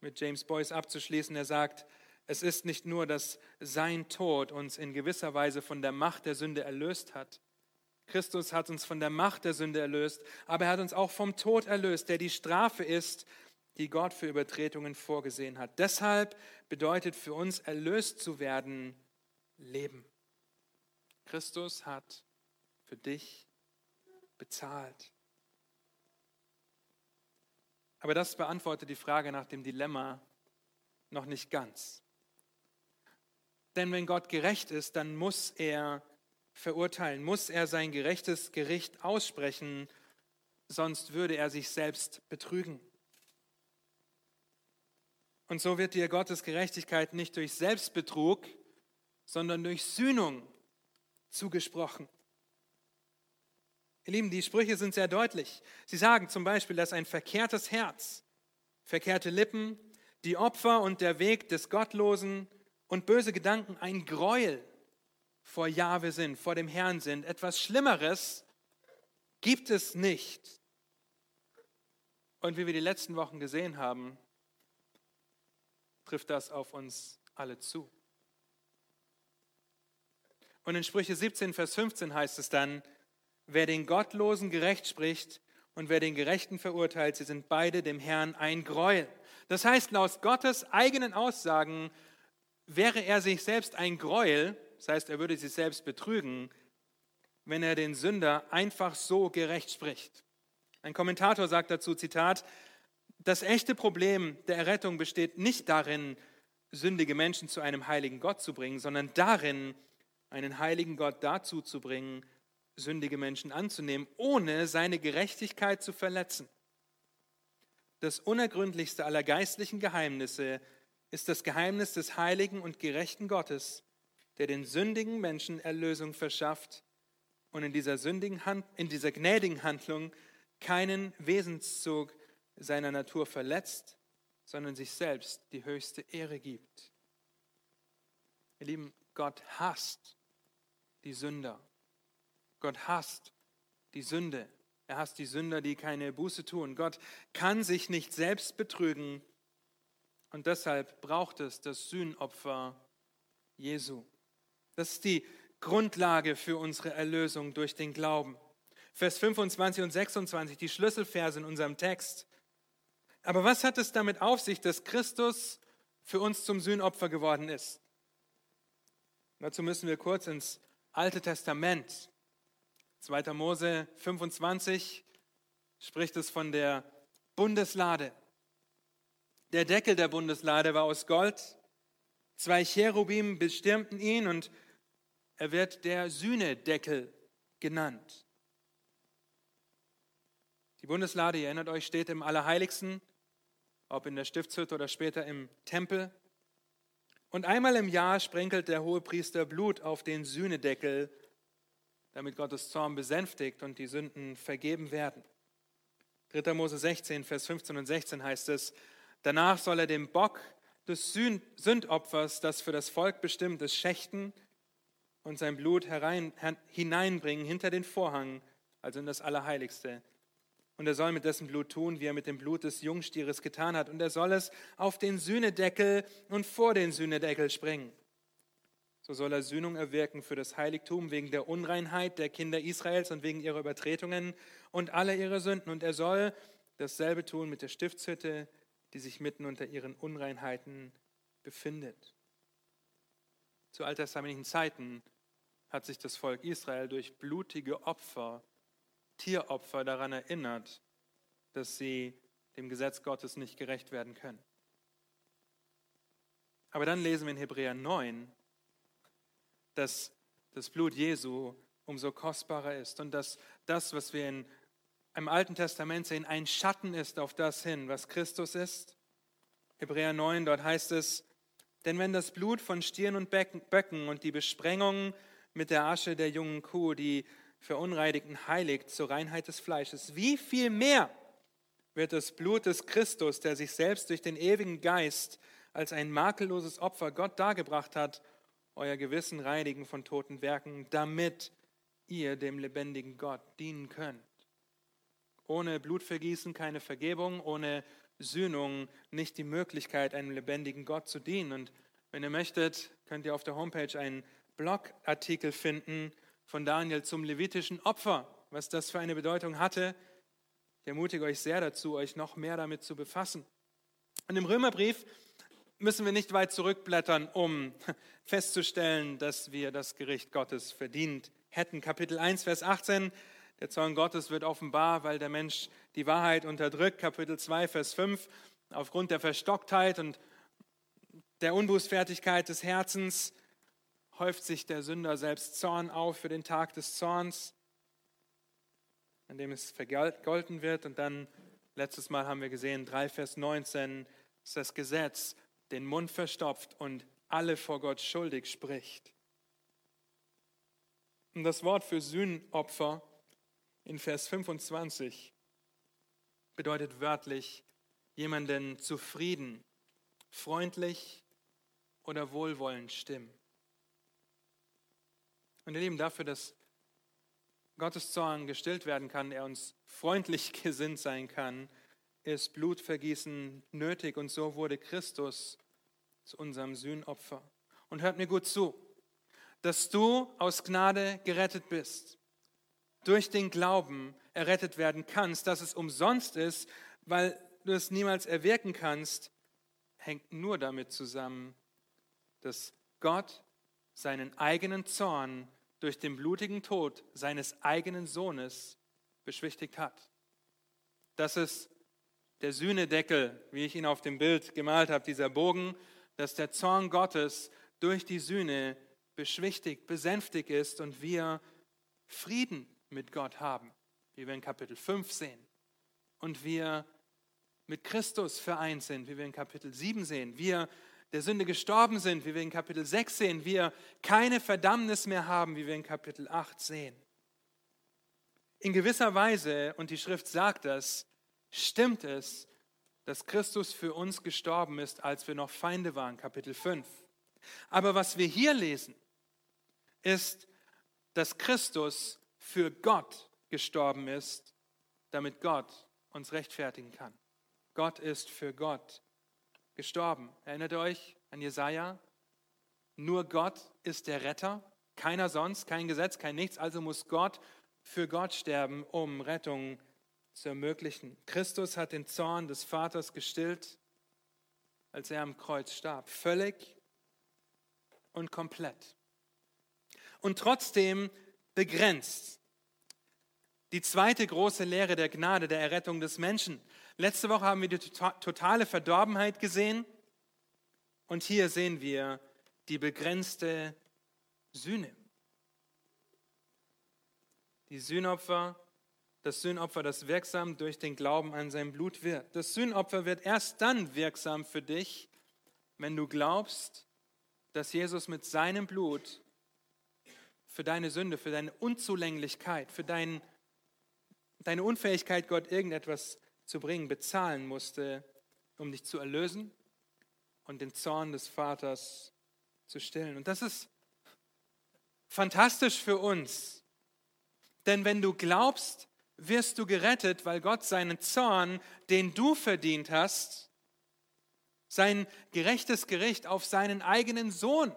mit James Boyce abzuschließen, er sagt, es ist nicht nur, dass sein Tod uns in gewisser Weise von der Macht der Sünde erlöst hat. Christus hat uns von der Macht der Sünde erlöst, aber er hat uns auch vom Tod erlöst, der die Strafe ist, die Gott für Übertretungen vorgesehen hat. Deshalb bedeutet für uns erlöst zu werden Leben. Christus hat für dich bezahlt. Aber das beantwortet die Frage nach dem Dilemma noch nicht ganz. Denn wenn Gott gerecht ist, dann muss er verurteilen, muss er sein gerechtes Gericht aussprechen, sonst würde er sich selbst betrügen. Und so wird dir Gottes Gerechtigkeit nicht durch Selbstbetrug, sondern durch Sühnung zugesprochen. Ihr Lieben, die Sprüche sind sehr deutlich. Sie sagen zum Beispiel, dass ein verkehrtes Herz, verkehrte Lippen, die Opfer und der Weg des Gottlosen und böse Gedanken ein Gräuel vor Jahwe sind, vor dem Herrn sind. Etwas Schlimmeres gibt es nicht. Und wie wir die letzten Wochen gesehen haben, trifft das auf uns alle zu. Und in Sprüche 17, Vers 15 heißt es dann, wer den Gottlosen gerecht spricht und wer den Gerechten verurteilt, sie sind beide dem Herrn ein Gräuel. Das heißt, laut Gottes eigenen Aussagen wäre er sich selbst ein Gräuel, das heißt, er würde sich selbst betrügen, wenn er den Sünder einfach so gerecht spricht. Ein Kommentator sagt dazu, Zitat, das echte Problem der Errettung besteht nicht darin, sündige Menschen zu einem heiligen Gott zu bringen, sondern darin, einen heiligen Gott dazu zu bringen, sündige Menschen anzunehmen, ohne seine Gerechtigkeit zu verletzen. Das unergründlichste aller geistlichen Geheimnisse ist das Geheimnis des heiligen und gerechten Gottes, der den sündigen Menschen Erlösung verschafft und in dieser, sündigen Hand, in dieser gnädigen Handlung keinen Wesenszug seiner Natur verletzt, sondern sich selbst die höchste Ehre gibt. Ihr Lieben, Gott hasst die Sünder. Gott hasst die Sünde. Er hasst die Sünder, die keine Buße tun. Gott kann sich nicht selbst betrügen und deshalb braucht es das Sühnopfer Jesu. Das ist die Grundlage für unsere Erlösung durch den Glauben. Vers 25 und 26, die Schlüsselverse in unserem Text. Aber was hat es damit auf sich, dass Christus für uns zum Sühnopfer geworden ist? Dazu müssen wir kurz ins Alte Testament. 2. Mose 25 spricht es von der Bundeslade. Der Deckel der Bundeslade war aus Gold. Zwei Cherubim bestürmten ihn und er wird der Sühnedeckel genannt. Die Bundeslade, ihr erinnert euch, steht im Allerheiligsten, ob in der Stiftshütte oder später im Tempel. Und einmal im Jahr sprenkelt der Hohepriester Blut auf den Sühnedeckel, damit Gottes Zorn besänftigt und die Sünden vergeben werden. 3. Mose 16, Vers 15 und 16 heißt es, Danach soll er den Bock des Sündopfers, das für das Volk bestimmt ist, schächten und sein Blut herein, hineinbringen hinter den Vorhang, also in das Allerheiligste. Und er soll mit dessen Blut tun, wie er mit dem Blut des Jungstieres getan hat. Und er soll es auf den Sühnedeckel und vor den Sühnedeckel springen. So soll er Sühnung erwirken für das Heiligtum wegen der Unreinheit der Kinder Israels und wegen ihrer Übertretungen und aller ihrer Sünden. Und er soll dasselbe tun mit der Stiftshütte, die sich mitten unter ihren Unreinheiten befindet. Zu alttestamentlichen Zeiten hat sich das Volk Israel durch blutige Opfer, Tieropfer daran erinnert, dass sie dem Gesetz Gottes nicht gerecht werden können. Aber dann lesen wir in Hebräer 9, dass das Blut Jesu umso kostbarer ist und dass das, was wir in im Alten Testament sehen, ein Schatten ist auf das hin, was Christus ist. Hebräer 9, dort heißt es, denn wenn das Blut von Stieren und Böcken und die Besprengung mit der Asche der jungen Kuh, die Verunreinigten heiligt zur Reinheit des Fleisches, wie viel mehr wird das Blut des Christus, der sich selbst durch den ewigen Geist als ein makelloses Opfer Gott dargebracht hat, euer Gewissen reinigen von toten Werken, damit ihr dem lebendigen Gott dienen könnt. Ohne Blutvergießen keine Vergebung, ohne Sühnung nicht die Möglichkeit, einem lebendigen Gott zu dienen. Und wenn ihr möchtet, könnt ihr auf der Homepage einen Blogartikel finden von Daniel zum levitischen Opfer, was das für eine Bedeutung hatte. Ich ermutige euch sehr dazu, euch noch mehr damit zu befassen. Und im Römerbrief müssen wir nicht weit zurückblättern, um <laughs> festzustellen, dass wir das Gericht Gottes verdient hätten. Kapitel 1, Vers 18 der Zorn Gottes wird offenbar, weil der Mensch die Wahrheit unterdrückt. Kapitel 2, Vers 5. Aufgrund der Verstocktheit und der Unbußfertigkeit des Herzens häuft sich der Sünder selbst Zorn auf für den Tag des Zorns, an dem es vergolten wird. Und dann, letztes Mal haben wir gesehen, 3 Vers 19, ist das Gesetz den Mund verstopft und alle vor Gott schuldig spricht. Und das Wort für Sühnopfer in Vers 25 bedeutet wörtlich jemanden zufrieden, freundlich oder wohlwollend stimmen. Und ihr Lieben, dafür, dass Gottes Zorn gestillt werden kann, er uns freundlich <laughs> gesinnt sein kann, ist Blutvergießen nötig und so wurde Christus zu unserem Sühnopfer. Und hört mir gut zu, dass du aus Gnade gerettet bist durch den Glauben errettet werden kannst, dass es umsonst ist, weil du es niemals erwirken kannst, hängt nur damit zusammen, dass Gott seinen eigenen Zorn durch den blutigen Tod seines eigenen Sohnes beschwichtigt hat. Das ist der Sühnedeckel, wie ich ihn auf dem Bild gemalt habe, dieser Bogen, dass der Zorn Gottes durch die Sühne beschwichtigt, besänftigt ist und wir Frieden mit Gott haben, wie wir in Kapitel 5 sehen. Und wir mit Christus vereint sind, wie wir in Kapitel 7 sehen. Wir der Sünde gestorben sind, wie wir in Kapitel 6 sehen. Wir keine Verdammnis mehr haben, wie wir in Kapitel 8 sehen. In gewisser Weise, und die Schrift sagt das, stimmt es, dass Christus für uns gestorben ist, als wir noch Feinde waren, Kapitel 5. Aber was wir hier lesen, ist, dass Christus für Gott gestorben ist, damit Gott uns rechtfertigen kann. Gott ist für Gott gestorben. Erinnert ihr euch an Jesaja? Nur Gott ist der Retter, keiner sonst, kein Gesetz, kein Nichts. Also muss Gott für Gott sterben, um Rettung zu ermöglichen. Christus hat den Zorn des Vaters gestillt, als er am Kreuz starb. Völlig und komplett. Und trotzdem begrenzt. Die zweite große Lehre der Gnade, der Errettung des Menschen. Letzte Woche haben wir die totale Verdorbenheit gesehen und hier sehen wir die begrenzte Sühne. Die Sühnopfer, das Sühnopfer, das wirksam durch den Glauben an sein Blut wird. Das Sühnopfer wird erst dann wirksam für dich, wenn du glaubst, dass Jesus mit seinem Blut für deine Sünde, für deine Unzulänglichkeit, für dein, deine Unfähigkeit, Gott irgendetwas zu bringen, bezahlen musste, um dich zu erlösen und den Zorn des Vaters zu stillen. Und das ist fantastisch für uns. Denn wenn du glaubst, wirst du gerettet, weil Gott seinen Zorn, den du verdient hast, sein gerechtes Gericht auf seinen eigenen Sohn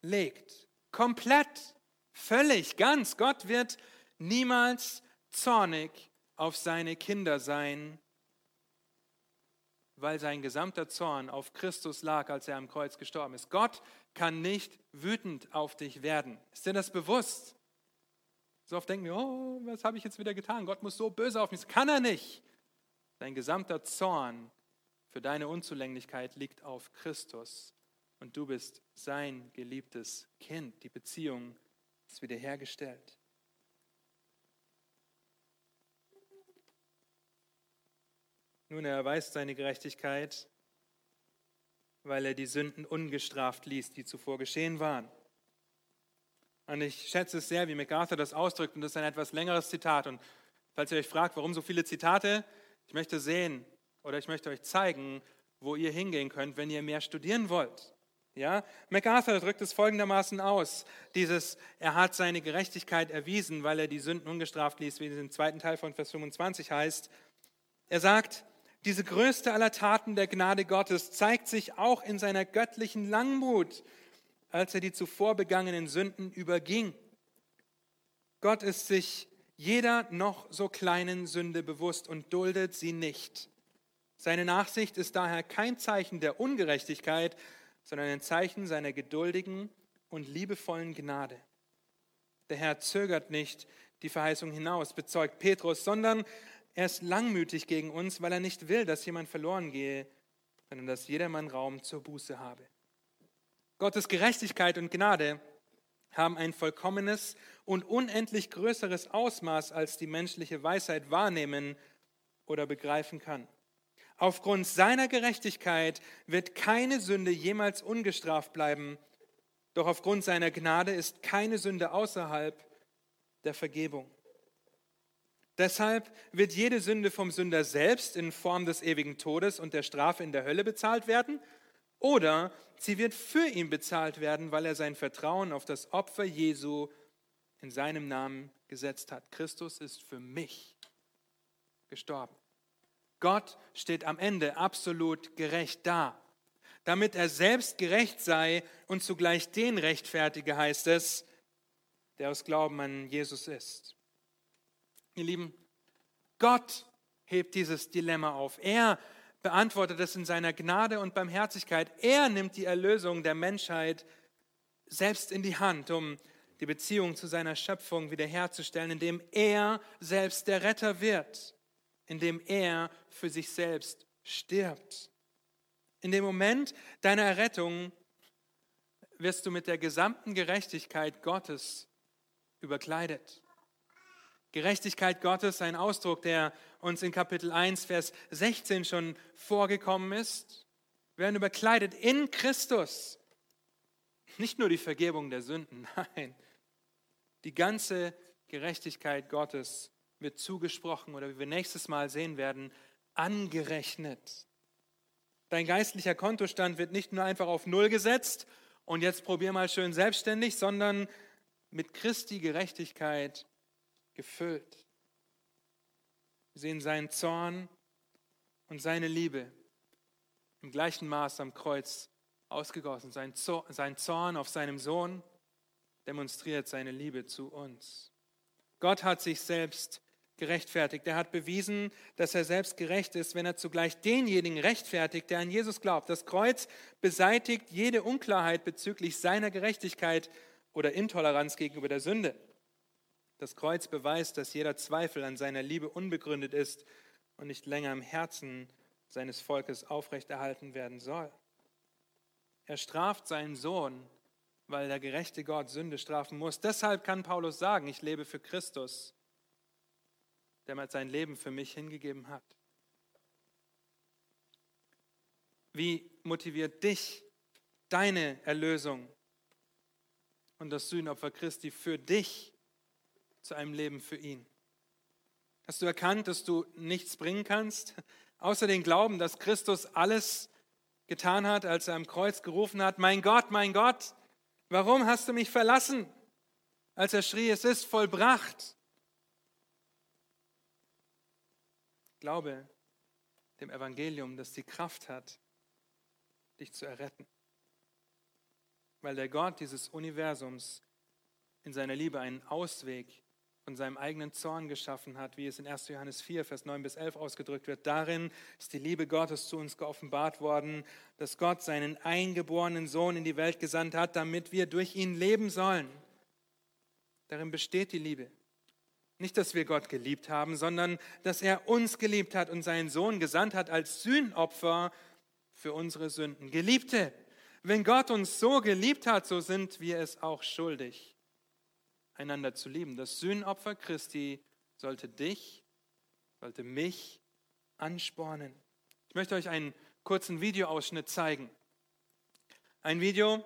legt. Komplett, völlig, ganz. Gott wird niemals zornig auf seine Kinder sein, weil sein gesamter Zorn auf Christus lag, als er am Kreuz gestorben ist. Gott kann nicht wütend auf dich werden. Ist dir das bewusst? So oft denken wir, oh, was habe ich jetzt wieder getan? Gott muss so böse auf mich. Das kann er nicht. Dein gesamter Zorn für deine Unzulänglichkeit liegt auf Christus und du bist sein geliebtes Kind. Die Beziehung ist wiederhergestellt. Nun, er erweist seine Gerechtigkeit, weil er die Sünden ungestraft ließ, die zuvor geschehen waren. Und ich schätze es sehr, wie MacArthur das ausdrückt, und das ist ein etwas längeres Zitat. Und falls ihr euch fragt, warum so viele Zitate, ich möchte sehen oder ich möchte euch zeigen, wo ihr hingehen könnt, wenn ihr mehr studieren wollt. Ja? MacArthur drückt es folgendermaßen aus: dieses, er hat seine Gerechtigkeit erwiesen, weil er die Sünden ungestraft ließ, wie es im zweiten Teil von Vers 25 heißt. Er sagt, diese größte aller Taten der Gnade Gottes zeigt sich auch in seiner göttlichen Langmut, als er die zuvor begangenen Sünden überging. Gott ist sich jeder noch so kleinen Sünde bewusst und duldet sie nicht. Seine Nachsicht ist daher kein Zeichen der Ungerechtigkeit, sondern ein Zeichen seiner geduldigen und liebevollen Gnade. Der Herr zögert nicht die Verheißung hinaus, bezeugt Petrus, sondern er ist langmütig gegen uns, weil er nicht will, dass jemand verloren gehe, sondern dass jedermann Raum zur Buße habe. Gottes Gerechtigkeit und Gnade haben ein vollkommenes und unendlich größeres Ausmaß, als die menschliche Weisheit wahrnehmen oder begreifen kann. Aufgrund seiner Gerechtigkeit wird keine Sünde jemals ungestraft bleiben, doch aufgrund seiner Gnade ist keine Sünde außerhalb der Vergebung. Deshalb wird jede Sünde vom Sünder selbst in Form des ewigen Todes und der Strafe in der Hölle bezahlt werden, oder sie wird für ihn bezahlt werden, weil er sein Vertrauen auf das Opfer Jesu in seinem Namen gesetzt hat. Christus ist für mich gestorben. Gott steht am Ende absolut gerecht da. Damit er selbst gerecht sei und zugleich den rechtfertige, heißt es, der aus Glauben an Jesus ist. Ihr Lieben, Gott hebt dieses Dilemma auf. Er beantwortet es in seiner Gnade und Barmherzigkeit. Er nimmt die Erlösung der Menschheit selbst in die Hand, um die Beziehung zu seiner Schöpfung wiederherzustellen, indem er selbst der Retter wird, indem er für sich selbst stirbt. In dem Moment deiner Errettung wirst du mit der gesamten Gerechtigkeit Gottes überkleidet. Gerechtigkeit Gottes, ein Ausdruck, der uns in Kapitel 1, Vers 16 schon vorgekommen ist. Wir werden überkleidet in Christus. Nicht nur die Vergebung der Sünden, <laughs> nein. Die ganze Gerechtigkeit Gottes wird zugesprochen oder wie wir nächstes Mal sehen werden, angerechnet. Dein geistlicher Kontostand wird nicht nur einfach auf Null gesetzt und jetzt probier mal schön selbstständig, sondern mit Christi Gerechtigkeit gefüllt. Wir sehen seinen Zorn und seine Liebe im gleichen Maß am Kreuz ausgegossen. Sein Zorn auf seinem Sohn demonstriert seine Liebe zu uns. Gott hat sich selbst gerechtfertigt. Er hat bewiesen, dass er selbst gerecht ist, wenn er zugleich denjenigen rechtfertigt, der an Jesus glaubt. Das Kreuz beseitigt jede Unklarheit bezüglich seiner Gerechtigkeit oder Intoleranz gegenüber der Sünde. Das Kreuz beweist, dass jeder Zweifel an seiner Liebe unbegründet ist und nicht länger im Herzen seines Volkes aufrechterhalten werden soll. Er straft seinen Sohn, weil der gerechte Gott Sünde strafen muss. Deshalb kann Paulus sagen, ich lebe für Christus, der sein Leben für mich hingegeben hat. Wie motiviert dich deine Erlösung und das Sühnopfer Christi für dich zu einem Leben für ihn? Hast du erkannt, dass du nichts bringen kannst, außer den Glauben, dass Christus alles getan hat, als er am Kreuz gerufen hat, mein Gott, mein Gott, warum hast du mich verlassen? Als er schrie, es ist vollbracht. Glaube dem Evangelium, das die Kraft hat, dich zu erretten. Weil der Gott dieses Universums in seiner Liebe einen Ausweg von seinem eigenen Zorn geschaffen hat, wie es in 1. Johannes 4, Vers 9 bis 11 ausgedrückt wird. Darin ist die Liebe Gottes zu uns geoffenbart worden, dass Gott seinen eingeborenen Sohn in die Welt gesandt hat, damit wir durch ihn leben sollen. Darin besteht die Liebe. Nicht, dass wir Gott geliebt haben, sondern dass er uns geliebt hat und seinen Sohn gesandt hat als Sühnopfer für unsere Sünden. Geliebte, wenn Gott uns so geliebt hat, so sind wir es auch schuldig einander zu lieben. Das Sühnopfer Christi sollte dich, sollte mich anspornen. Ich möchte euch einen kurzen Videoausschnitt zeigen. Ein Video,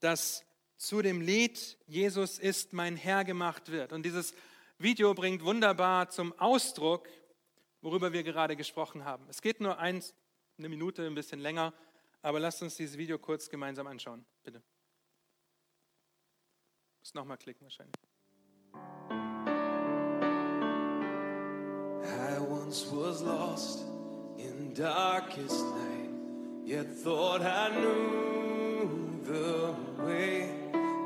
das zu dem Lied Jesus ist mein Herr gemacht wird. Und dieses Video bringt wunderbar zum Ausdruck, worüber wir gerade gesprochen haben. Es geht nur eins, eine Minute, ein bisschen länger, aber lasst uns dieses Video kurz gemeinsam anschauen, bitte. Muss nochmal klicken wahrscheinlich. I once was lost in darkest night, yet thought I knew the way.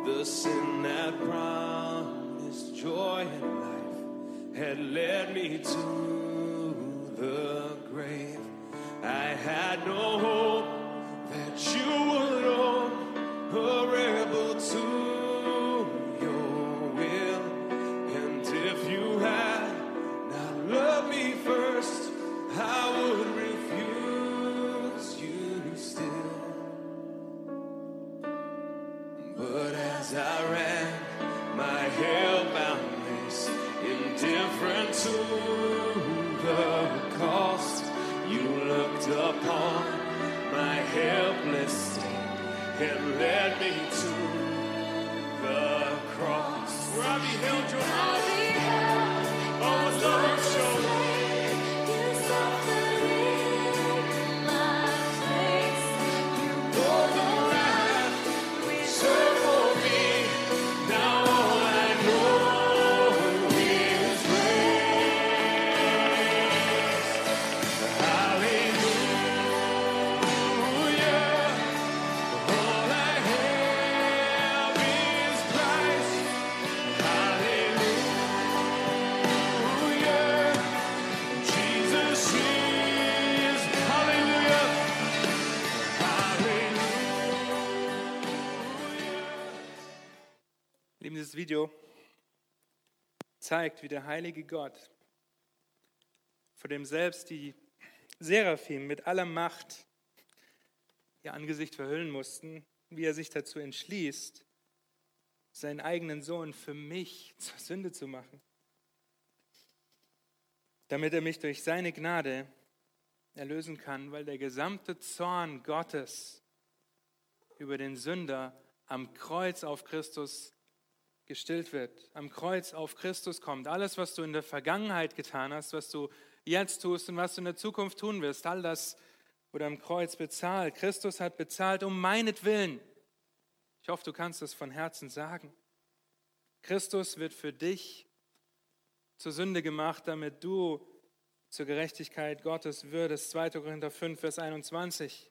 The sin that promised joy and life had led me to the grave. I had no hope that you would own a as I ran, my hellbound race, indifferent to the cost. You looked upon my helpless state and led me to Video zeigt, wie der heilige Gott, vor dem selbst die Seraphim mit aller Macht ihr Angesicht verhüllen mussten, wie er sich dazu entschließt, seinen eigenen Sohn für mich <laughs> zur Sünde zu machen, damit er mich durch seine Gnade erlösen kann, weil der gesamte Zorn Gottes über den Sünder am Kreuz auf Christus gestillt wird, am Kreuz auf Christus kommt. Alles, was du in der Vergangenheit getan hast, was du jetzt tust und was du in der Zukunft tun wirst, all das wurde am Kreuz bezahlt. Christus hat bezahlt um meinetwillen. Ich hoffe, du kannst es von Herzen sagen. Christus wird für dich zur Sünde gemacht, damit du zur Gerechtigkeit Gottes würdest. 2. Korinther 5, Vers 21.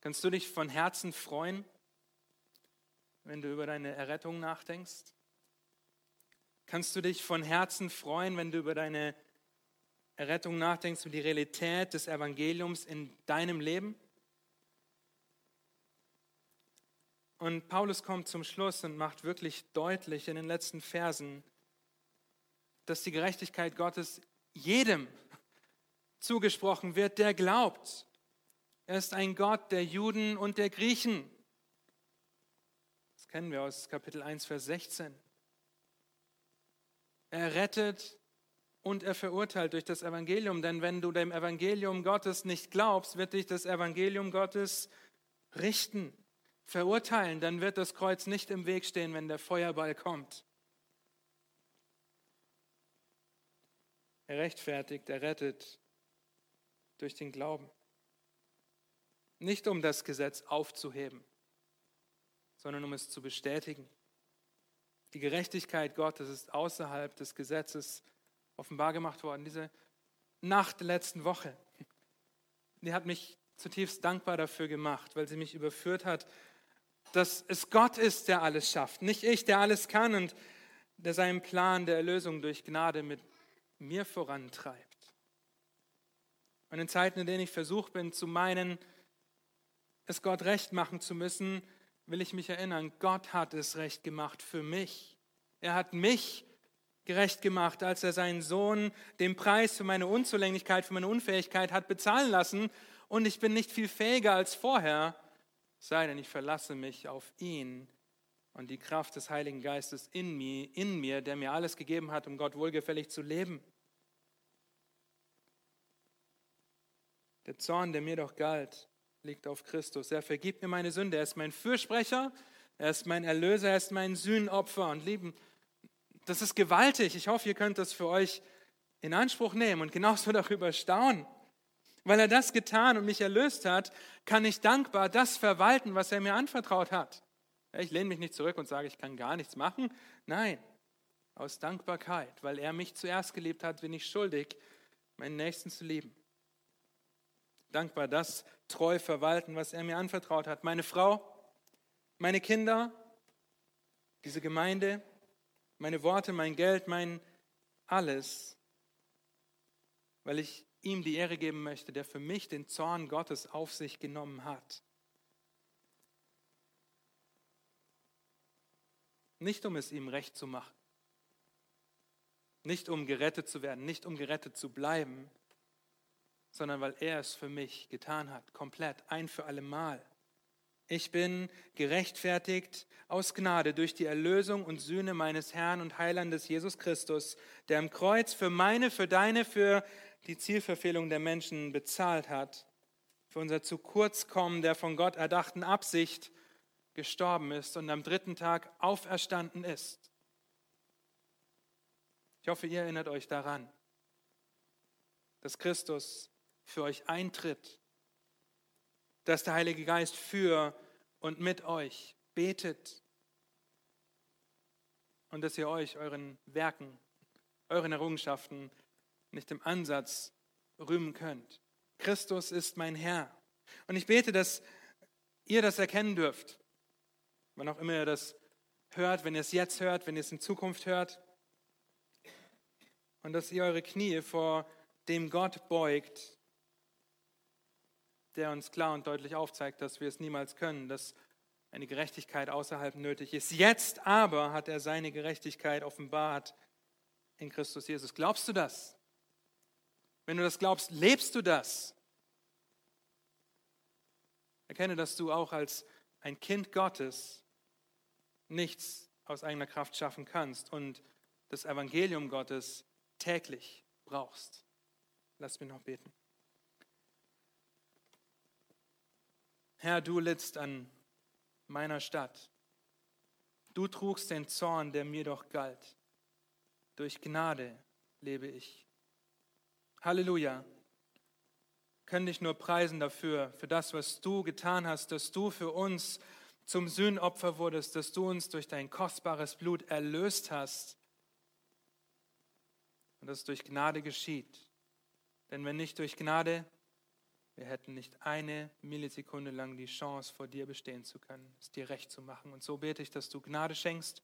Kannst du dich von Herzen freuen? Wenn du über deine Errettung nachdenkst? Kannst du dich von Herzen freuen, wenn du über deine Errettung nachdenkst, über die Realität des Evangeliums in deinem Leben? Und Paulus kommt zum Schluss und macht wirklich deutlich in den letzten Versen, dass die Gerechtigkeit Gottes jedem zugesprochen wird, der glaubt. Er ist ein Gott der Juden und der Griechen kennen wir aus Kapitel 1, Vers 16. Er rettet und er verurteilt durch das Evangelium, denn wenn du dem Evangelium Gottes nicht glaubst, wird dich das Evangelium Gottes richten, verurteilen, dann wird das Kreuz nicht im Weg stehen, wenn der Feuerball kommt. Er rechtfertigt, er rettet durch den Glauben. Nicht um das Gesetz aufzuheben, sondern um es zu bestätigen. Die Gerechtigkeit Gottes ist außerhalb des Gesetzes offenbar gemacht worden. Diese Nacht der letzten Woche, die hat mich zutiefst dankbar dafür gemacht, weil sie mich überführt hat, dass es Gott ist, der alles schafft, nicht ich, der alles kann. Und der seinen Plan der Erlösung durch Gnade mit mir vorantreibt. Und in Zeiten, in denen ich versucht bin zu meinen, es Gott recht machen zu müssen, will ich mich erinnern, Gott hat es recht gemacht für mich. Er hat mich gerecht gemacht, als er seinen Sohn den Preis für meine Unzulänglichkeit, für meine Unfähigkeit hat bezahlen lassen. Und ich bin nicht viel fähiger als vorher, sei denn ich verlasse mich auf ihn und die Kraft des Heiligen Geistes in mir, in mir, der mir alles gegeben hat, um Gott wohlgefällig zu leben. Der Zorn, der mir doch galt, liegt auf Christus. Er vergibt mir meine Sünde. Er ist mein Fürsprecher, er ist mein Erlöser, er ist mein Sühnopfer. Und lieben, das ist gewaltig. Ich hoffe, ihr könnt das für euch in Anspruch nehmen und genauso <laughs> darüber staunen. Weil er das getan und mich erlöst hat, kann ich dankbar das verwalten, was er mir anvertraut hat. Ich lehne mich nicht zurück und sage, ich kann gar nichts machen. Nein, aus Dankbarkeit, weil er mich zuerst geliebt hat, bin ich schuldig, meinen Nächsten zu lieben. Dankbar das treu verwalten, was er mir anvertraut hat. Meine Frau, meine Kinder, diese Gemeinde, meine Worte, mein Geld, mein alles, weil ich ihm die Ehre geben möchte, der für mich den Zorn Gottes auf sich genommen hat. Nicht um es ihm recht zu machen, nicht um gerettet zu werden, nicht um gerettet zu bleiben, sondern weil er es für mich getan hat, komplett, ein für alle Mal. Ich bin gerechtfertigt aus Gnade durch die Erlösung und Sühne meines Herrn und Heilandes Jesus Christus, der am Kreuz für meine, für deine, für die Zielverfehlung der Menschen bezahlt hat, für unser zu kurz kommen der von Gott erdachten Absicht gestorben ist und am dritten Tag auferstanden ist. Ich hoffe, ihr erinnert euch daran, dass Christus für euch eintritt, dass der Heilige Geist für und mit euch betet und dass ihr euch euren Werken, euren Errungenschaften nicht im Ansatz rühmen könnt. Christus ist mein Herr. Und ich bete, dass ihr das erkennen dürft, wann auch immer ihr das hört, wenn ihr es jetzt hört, wenn ihr es in Zukunft hört. Und dass ihr eure Knie vor dem Gott beugt, der uns klar und deutlich aufzeigt, dass wir es niemals können, dass eine Gerechtigkeit außerhalb nötig ist. Jetzt aber hat er seine Gerechtigkeit offenbart in Christus Jesus. Glaubst du das? Wenn du das glaubst, lebst du das? Erkenne, dass du auch als ein Kind Gottes nichts aus eigener Kraft schaffen kannst und das Evangelium Gottes täglich brauchst. Lass mich noch beten. Herr, du littst an meiner Stadt. Du trugst den Zorn, der mir doch galt. Durch Gnade lebe ich. Halleluja. Können dich nur preisen dafür, für das, was du getan hast, dass du für uns zum Sühnopfer wurdest, dass du uns durch dein kostbares Blut erlöst hast und dass durch Gnade geschieht. Denn wenn nicht durch Gnade, wir hätten nicht eine Millisekunde lang die Chance, vor dir bestehen zu können, es dir recht zu machen. Und so bete ich, dass du Gnade schenkst,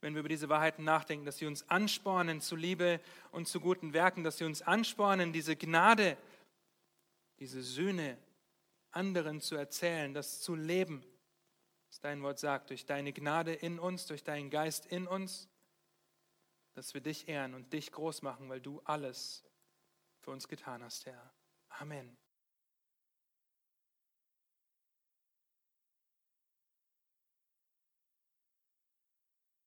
wenn wir über diese Wahrheiten nachdenken, dass sie uns anspornen zu Liebe und zu guten Werken, dass sie uns anspornen, diese Gnade, diese Sühne anderen zu erzählen, das zu leben was dein Wort sagt, durch deine Gnade in uns, durch deinen Geist in uns, dass wir dich ehren und dich groß machen, weil du alles für uns getan hast, Herr. Amen.